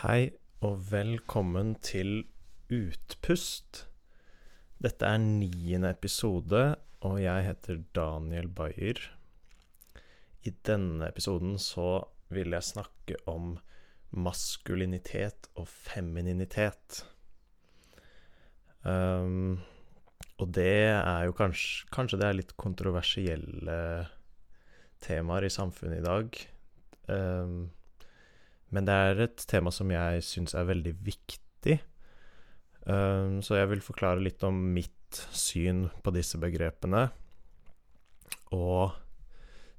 Hei og velkommen til Utpust. Dette er niende episode, og jeg heter Daniel Bayer. I denne episoden så vil jeg snakke om maskulinitet og femininitet. Um, og det er jo kanskje Kanskje det er litt kontroversielle temaer i samfunnet i dag. Um, men det er et tema som jeg syns er veldig viktig. Um, så jeg vil forklare litt om mitt syn på disse begrepene. Og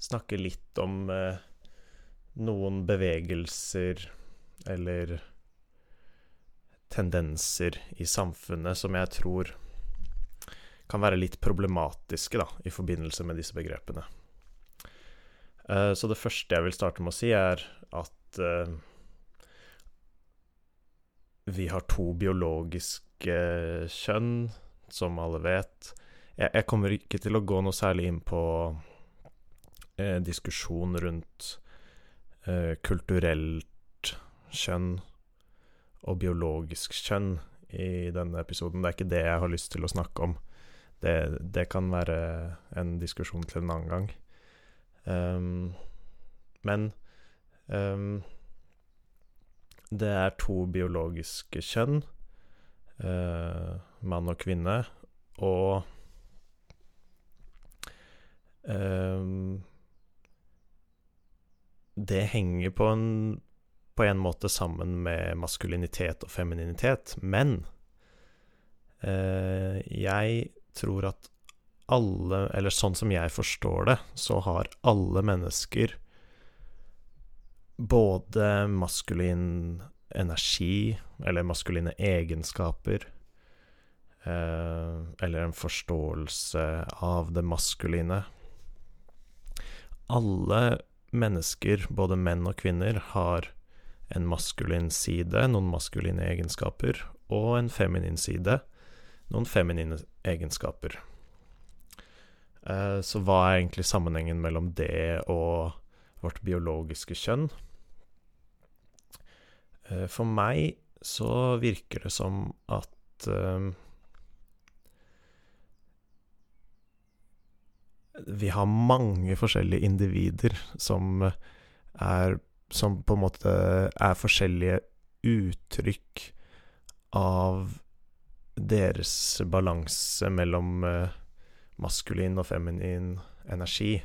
snakke litt om uh, noen bevegelser eller tendenser i samfunnet som jeg tror kan være litt problematiske da, i forbindelse med disse begrepene. Uh, så det første jeg vil starte med å si, er at uh, vi har to biologiske kjønn, som alle vet. Jeg, jeg, kommer ikke til å gå noe særlig inn på eh, diskusjon rundt kulturelt kjønn og biologisk kjønn i denne episoden. Det er ikke det jeg har lyst til å snakke om. Det, det kan være en diskusjon til en annen gang. Um, men um, det er to biologiske kjønn, eh, mann og kvinne, og eh, Det henger på en, på en måte sammen med maskulinitet og femininitet, men eh, jeg tror at alle, eller sånn som jeg forstår det, så har alle mennesker både maskulin energi, eller maskuline egenskaper, eh, eller en forståelse av det maskuline. Alle mennesker, både menn og kvinner, har en maskulin side, noen maskuline egenskaper, og en feminin side, noen feminine egenskaper. Så hva er egentlig sammenhengen mellom det og vårt biologiske kjønn? For meg så virker det som at vi har mange forskjellige individer som er Som på en måte er forskjellige uttrykk av deres balanse mellom maskulin og feminin energi.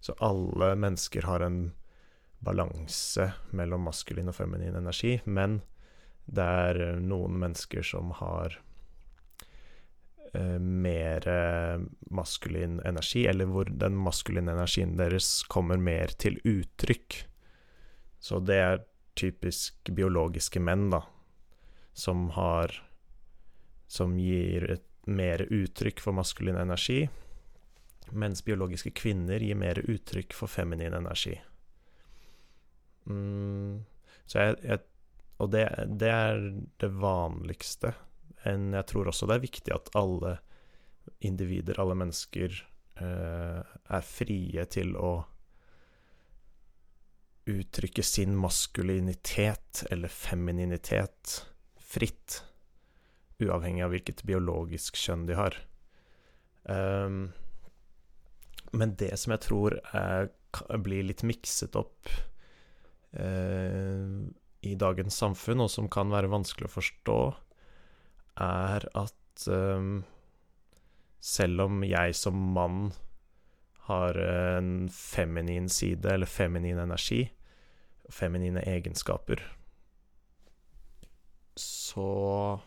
Så alle mennesker har en balanse mellom maskulin og feminin energi, men det er noen mennesker som har eh, mer maskulin energi, eller hvor den maskuline energien deres kommer mer til uttrykk. Så det er typisk biologiske menn, da, som har Som gir et mer uttrykk for maskulin energi, mens biologiske kvinner gir mer uttrykk for feminin energi. Mm, så jeg, jeg Og det, det, er det vanligste. Enn jeg tror også det er viktig at alle individer, alle mennesker, eh, er frie til å uttrykke sin maskulinitet eller femininitet fritt uavhengig av hvilket biologisk kjønn de har. Um, men det som jeg tror er, blir litt mikset opp i dagens samfunn, og som kan være vanskelig å forstå, er at um, selv om jeg som mann har en feminin side, eller feminin energi, feminine egenskaper, så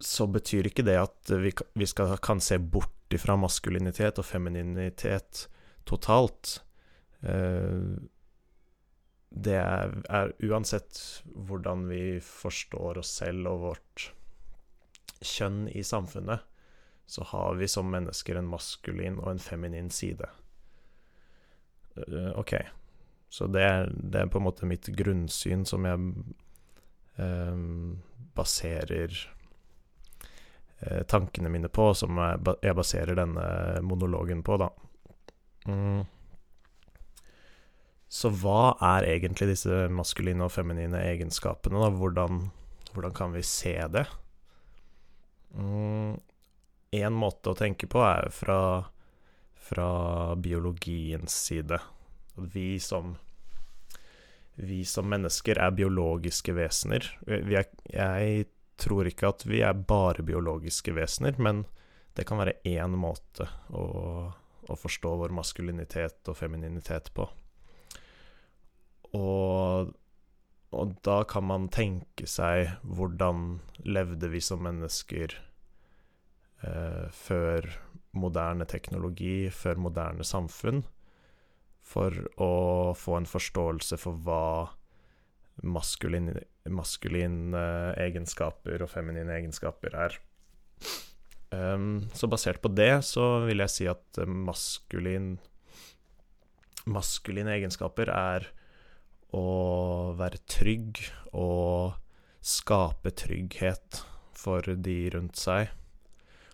så betyr ikke det at vi, vi skal, kan se bort ifra maskulinitet og femininitet totalt. Eh, det er, uansett hvordan vi forstår oss selv og vårt kjønn i samfunnet, så har vi som mennesker en maskulin og en feminin side. Eh, ok, så det er, det er, på en måte mitt grunnsyn som jeg eh, baserer Eh, tankene mine på, som jeg baserer denne monologen på, da. Mm. Så hva er egentlig disse maskuline og feminine egenskapene, da? Hvordan, hvordan kan vi se det? Mm, en måte å tenke på er fra, fra biologiens side. Vi som vi som mennesker er biologiske vesener. Er, jeg tror ikke at vi er bare biologiske vesener, men det kan være én måte å, å, forstå vår maskulinitet og femininitet på. Og, og, da kan man tenke seg hvordan levde vi som mennesker eh, før moderne teknologi, før moderne samfunn? for å få en forståelse for hva maskuline, maskuline egenskaper og feminine egenskaper er. Um, så basert på det så vil jeg si at maskulin Maskuline egenskaper er å være trygg og skape trygghet for de rundt seg.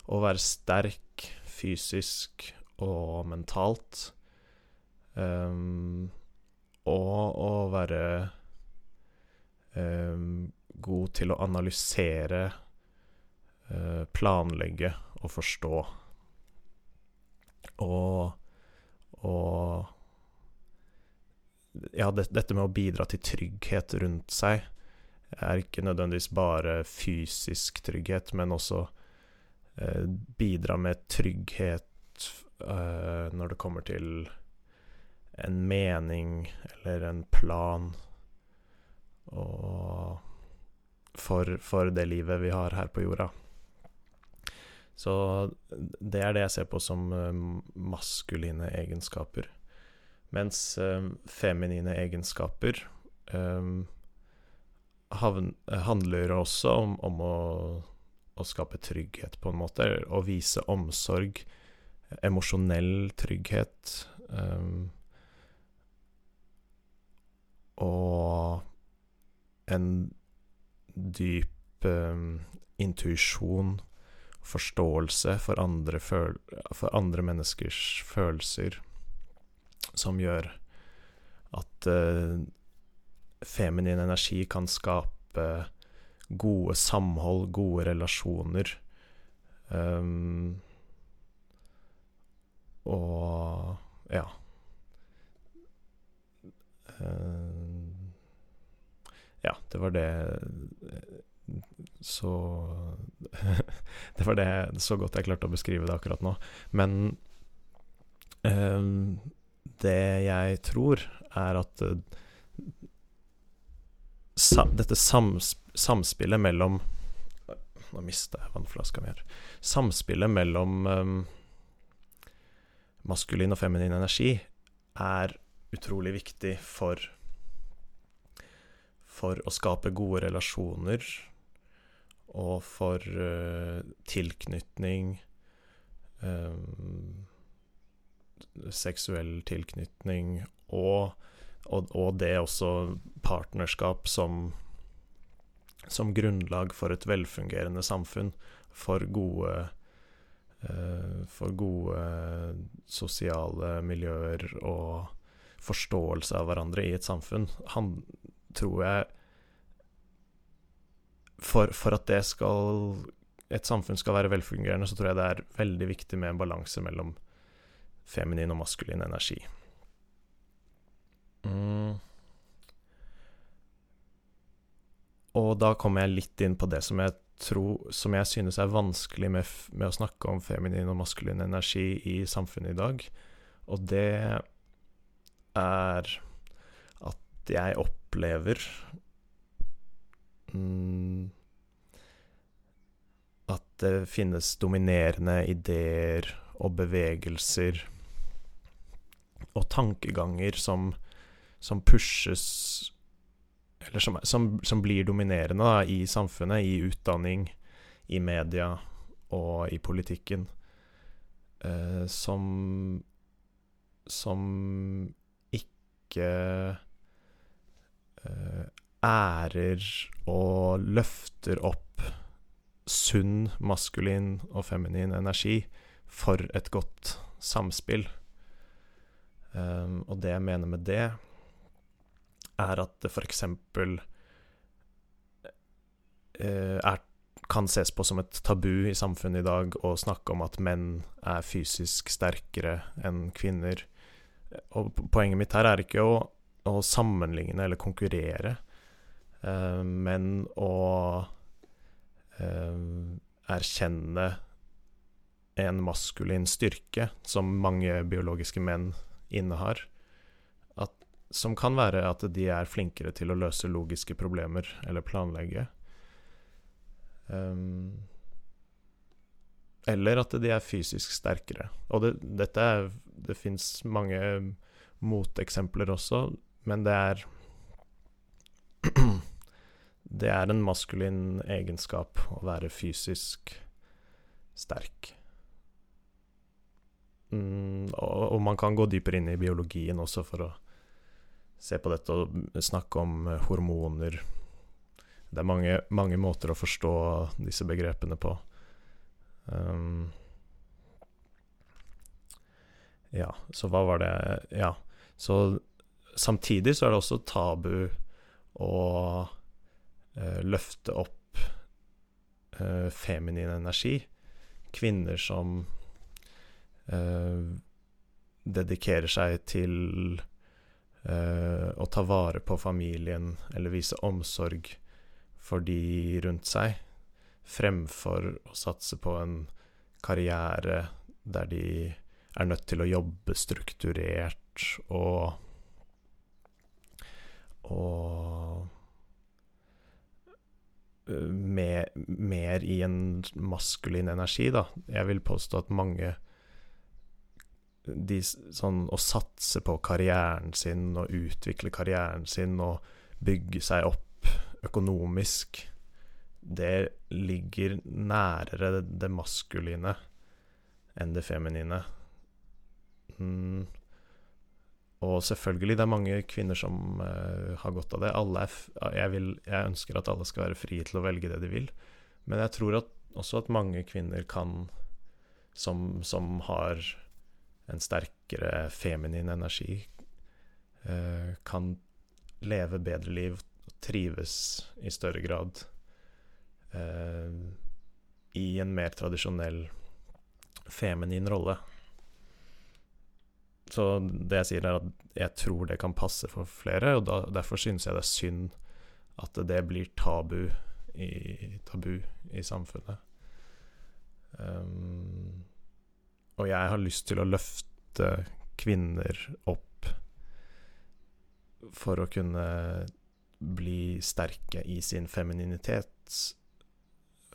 Å være sterk fysisk og mentalt. Um, og å være um, god til å analysere, uh, planlegge og forstå. Og, og Ja, det, dette med å bidra til trygghet rundt seg er ikke nødvendigvis bare fysisk trygghet, men også eh, bidra med trygghet eh, når det kommer til en mening eller en plan og for, for, det livet vi har her på jorda. Så det er det jeg ser på som um, maskuline egenskaper. Mens um, feminine egenskaper um, havn, handler også om, om å, å, skape trygghet, på en måte. Å vise omsorg, emosjonell trygghet. Um, og en dyp um, intuisjon, forståelse for andre, for andre, menneskers følelser, som gjør at uh, feminin energi kan skape gode samhold, gode relasjoner. Um, og ja. Uh, ja, det var det Så Det var det så godt jeg klarte å beskrive det akkurat nå. Men um, det jeg tror, er at uh, sa, dette sams, samspillet mellom Nå mista jeg vannflaska mi her. Samspillet mellom um, maskulin og feminin energi er utrolig viktig for For å skape gode relasjoner og for uh, tilknytning um, Seksuell tilknytning og, og, og, det også partnerskap som som grunnlag for et velfungerende samfunn, for gode uh, for gode sosiale miljøer og forståelse av hverandre i et samfunn, han tror jeg for, for, at det skal et samfunn skal være velfungerende, så tror jeg det er veldig viktig med en balanse mellom feminin og maskulin energi. Mm. Og da kommer jeg litt inn på det som jeg tror, som jeg synes er vanskelig med, med å snakke om feminin og maskulin energi i samfunnet i dag. Og det er at jeg opplever mm, At det finnes dominerende ideer og bevegelser og tankeganger som, som pushes Eller som, som, som blir dominerende da, i samfunnet, i utdanning, i media og i politikken. Eh, som Som ikke eh, ærer og løfter opp sunn maskulin og feminin energi for et godt samspill. Um, og det jeg mener med det, er at det f.eks. Eh, er, kan ses på som et tabu i samfunnet i dag å snakke om at menn er fysisk sterkere enn kvinner. Og poenget mitt her er ikke å, å sammenligne eller konkurrere, uh, men å uh, erkjenne en maskulin styrke som mange biologiske menn innehar. At, som kan være at de er flinkere til å løse logiske problemer eller planlegge. Um, eller at de er fysisk sterkere. Og det, dette er Det fins mange moteksempler også, men det er Det er en maskulin egenskap å være fysisk sterk. Mm, og, og, man kan gå dypere inn i biologien også for å se på dette og snakke om hormoner det er mange, mange, måter å forstå disse begrepene på. Um, ja, så hva var det Ja, så samtidig så er det også tabu å uh, løfte opp uh, feminin energi. Kvinner som dedikerer seg til å ta vare på familien eller vise omsorg for de rundt seg, fremfor å satse på en karriere der de er nødt til å jobbe strukturert og og mer, mer, i en maskulin energi, da. Jeg vil påstå at mange de, sånn, Å satse på karrieren sin og utvikle karrieren sin og bygge seg opp økonomisk, det ligger nærere det maskuline enn det feminine. Mm. Og selvfølgelig, det er mange kvinner som uh, har godt av det. Jeg, vil, jeg, ønsker at alle skal være frie til å velge det de vil. Men jeg tror at, også at mange kvinner kan, som, som har en sterkere feminin energi, uh, kan leve bedre liv og trives i større grad eh, i en mer tradisjonell feminin rolle. Så det jeg sier, er at jeg tror det kan passe for flere, og da, derfor synes jeg det er synd at det blir tabu i, tabu i samfunnet. Um, og jeg har lyst til å løfte kvinner opp for å kunne bli sterke i sin femininitet,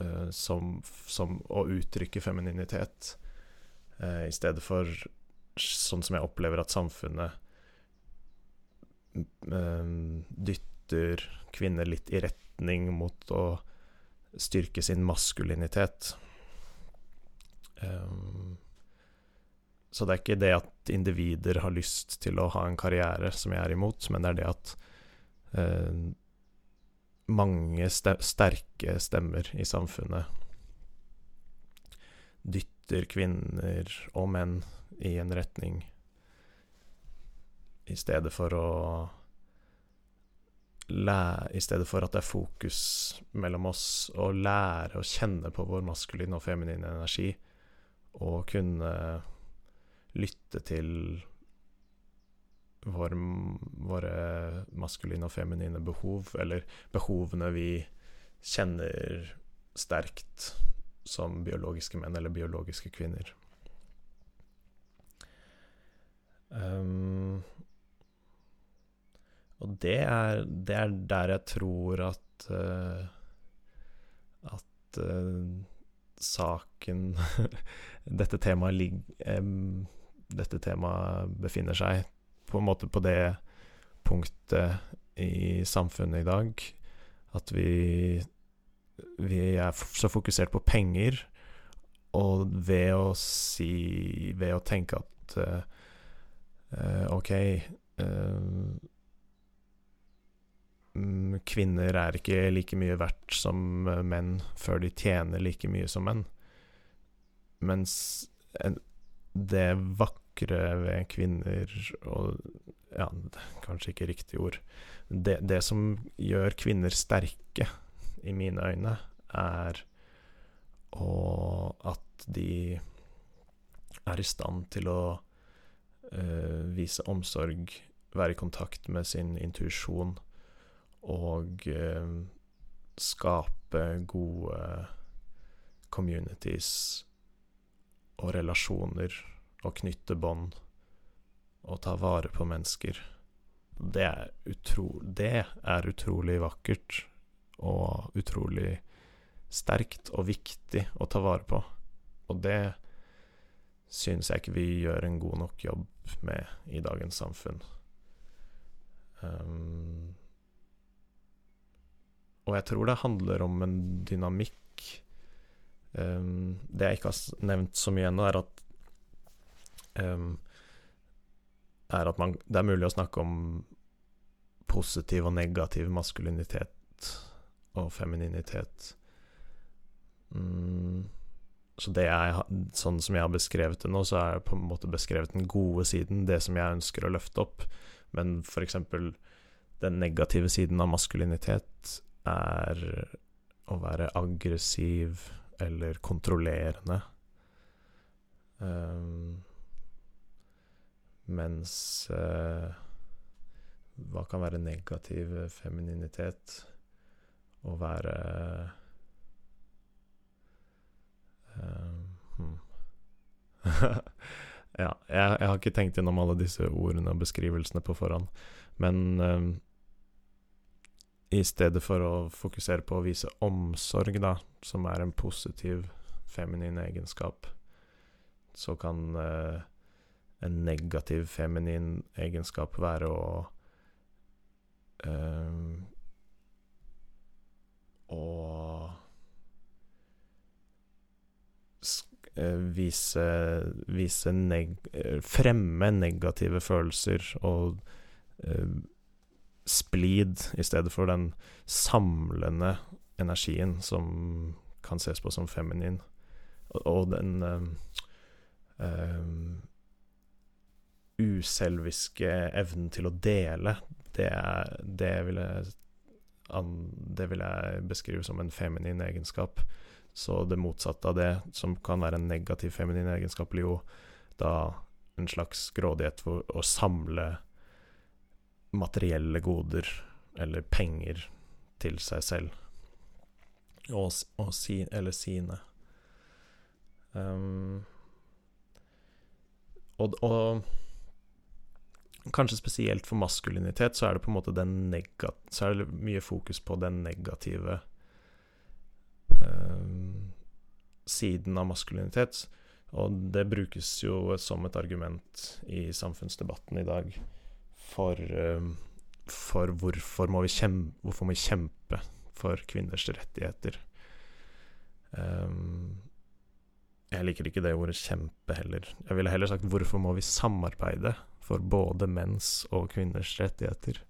uh, som, som, å uttrykke femininitet, uh, i stedet for sånn som jeg opplever at samfunnet uh, dytter kvinner litt i retning mot å styrke sin maskulinitet. Um, så det er ikke det at individer har lyst til å ha en karriere som jeg er imot, men det er det at eh, mange ste sterke stemmer i samfunnet dytter kvinner og menn i en retning, i stedet for å I stedet for at det er fokus mellom oss å lære å kjenne på vår maskuline og feminine energi, og kunne lytte til vår, våre maskuline og feminine behov, eller behovene vi kjenner sterkt som biologiske menn eller biologiske kvinner. Um, og det er, det er, der jeg tror at uh, At uh, saken Dette temaet, um, dette temaet befinner seg på en måte på det punktet i samfunnet i dag at vi, vi er så fokusert på penger, og ved å si Ved å tenke at uh, OK uh, Kvinner er ikke like mye verdt som menn før de tjener like mye som menn. Mens det vak vakre ved kvinner og Ja, kanskje ikke riktig ord. Det, det som gjør kvinner sterke, i mine øyne, er å at de er i stand til å uh, vise omsorg, være i kontakt med sin intuisjon og uh, skape gode communities og relasjoner og knytte bånd og ta vare på mennesker. Det er, utro, det er utrolig vakkert og utrolig sterkt og viktig å ta vare på. Og det synes jeg ikke vi gjør en god nok jobb med i dagens samfunn. Um, og jeg tror det handler om en dynamikk. Um, det jeg ikke har nevnt så mye ennå, er at um, er at man, det er mulig å snakke om positiv og negativ maskulinitet og femininitet. Mm, så det jeg, sånn som jeg har beskrevet det nå, så er jeg på en måte beskrevet den gode siden, det som jeg ønsker å løfte opp. Men eksempel den negative siden av maskulinitet er å være aggressiv eller kontrollerende. Um, mens eh, Hva kan være negativ femininitet? Å være eh, hmm. ja, jeg, jeg, har ikke tenkt gjennom alle disse ordene og beskrivelsene på forhånd, men eh, i stedet for å fokusere på å vise omsorg, da, som er en positiv feminin egenskap, så kan uh, en negativ feminin egenskap være å um, Å uh, vise, vise neg Fremme negative følelser og splid i stedet for den samlende energien som kan ses på som feminin. Og, og den um, um, uselviske evnen til å dele, det, det, vil jeg, det vil jeg beskrive som en feminin egenskap. Så det motsatte av det, som kan være en negativ feminin egenskap, blir jo da en slags grådighet for å samle materielle goder eller penger til seg selv. Og, og si, eller sine. Um, og, og, kanskje spesielt for maskulinitet så er det på en måte den Så er det mye fokus på den negative eh, siden av maskulinitet. Og det brukes jo som et argument i samfunnsdebatten i dag for, eh, for hvorfor, må kjempe, hvorfor må vi kjempe for kvinners rettigheter. Um, jeg liker ikke det ordet 'kjempe' heller. Jeg ville heller sagt 'hvorfor må vi samarbeide for både menns og kvinners rettigheter'?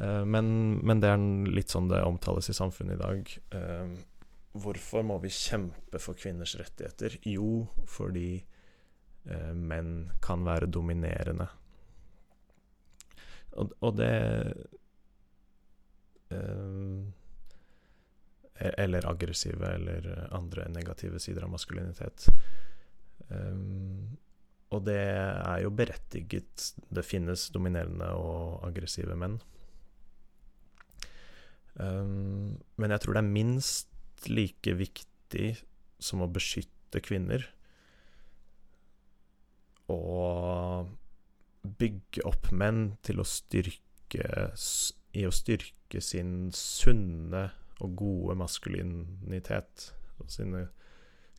Uh, men, men, det er litt sånn det omtales i samfunnet i dag. Uh, hvorfor må vi kjempe for kvinners rettigheter? Jo, fordi uh, menn kan være dominerende og, og det um, Eller aggressive, eller andre negative sider av maskulinitet. Um, og det er jo berettiget. Det finnes dominerende og aggressive menn. Um, men jeg tror det er minst like viktig som å beskytte kvinner. Og bygge opp menn til å styrke I å styrke sin sunne og gode maskulinitet. Og sine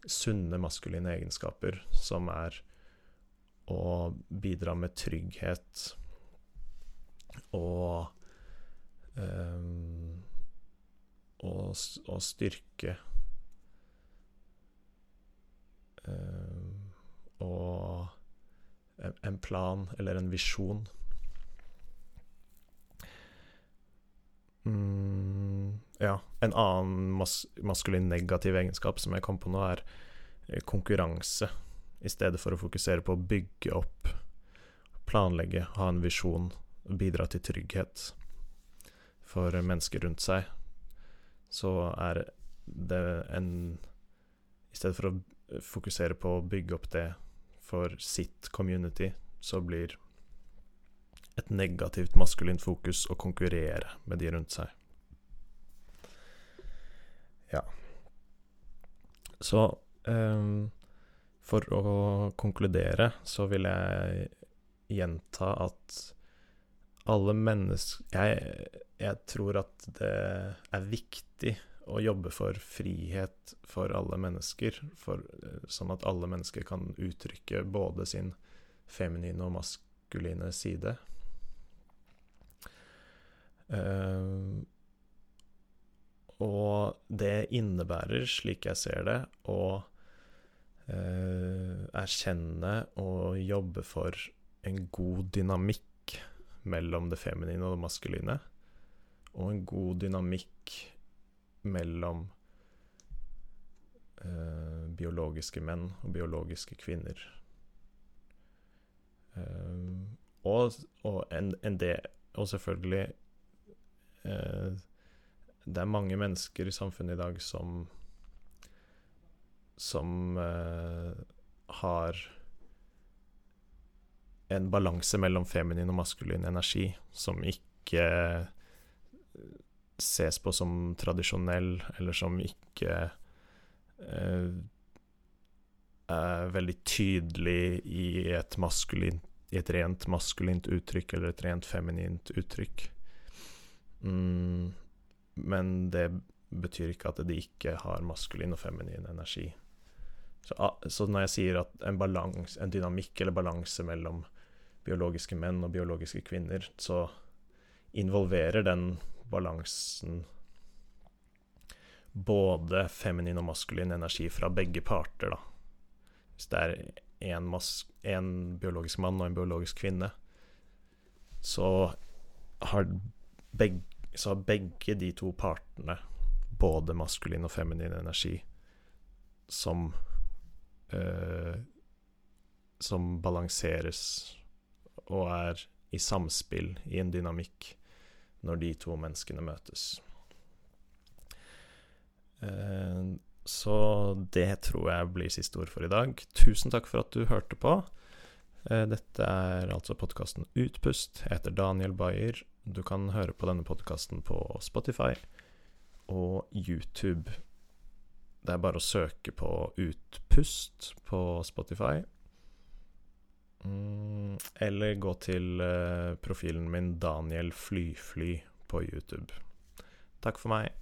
sunne maskuline egenskaper, som er å bidra med trygghet og um, og, og, styrke um, og en plan eller en visjon. Mm, ja. En annen mas maskulin negativ egenskap som jeg kom på nå, er eh, konkurranse. I stedet for å fokusere på å bygge opp, planlegge, ha en visjon bidra til trygghet for mennesker rundt seg, så er det en I stedet for å fokusere på å bygge opp det for sitt community, så blir et negativt maskulint fokus å konkurrere med de rundt seg. Ja. Så um, for å konkludere så vil jeg gjenta at alle mennesker jeg, jeg, tror at det er viktig å jobbe for frihet for alle mennesker, for, sånn at alle mennesker kan uttrykke både sin feminine og maskuline side. Uh, og det innebærer, slik jeg ser det, å erkjenne og jobbe for en god dynamikk mellom det feminine og det maskuline. Og en god dynamikk mellom eh, biologiske menn og biologiske kvinner. og, og, en, en det, og selvfølgelig Eh, det er mange mennesker i samfunnet i dag som som uh, har en balanse mellom feminin og maskulin energi som ikke ses på som tradisjonell, eller som ikke uh, er veldig tydelig i et, i et rent maskulint uttrykk eller et rent feminint uttrykk. Mm, men det betyr ikke at de ikke har maskulin og feminin energi. Så, ah, så, når jeg sier at en, balans, en dynamikk eller balanse mellom biologiske menn og biologiske kvinner, så involverer den balansen både feminin og maskulin energi fra begge parter, da. Hvis det er en biologisk mann og en biologisk kvinne, så har begge så har begge de to partene, både maskulin og feminin energi, som eh, Som balanseres og er i samspill i en dynamikk når de to menneskene møtes. Eh, så det tror jeg blir siste ord for i dag. Tusen takk for at du hørte på. Eh, dette er altså podkasten Utpust. Jeg heter Daniel Bayer du kan høre på denne podkasten på Spotify og YouTube. Det er bare å søke på Utpust på Spotify. Mm, eller gå til uh, profilen min Daniel Flyfly på YouTube. Takk for meg.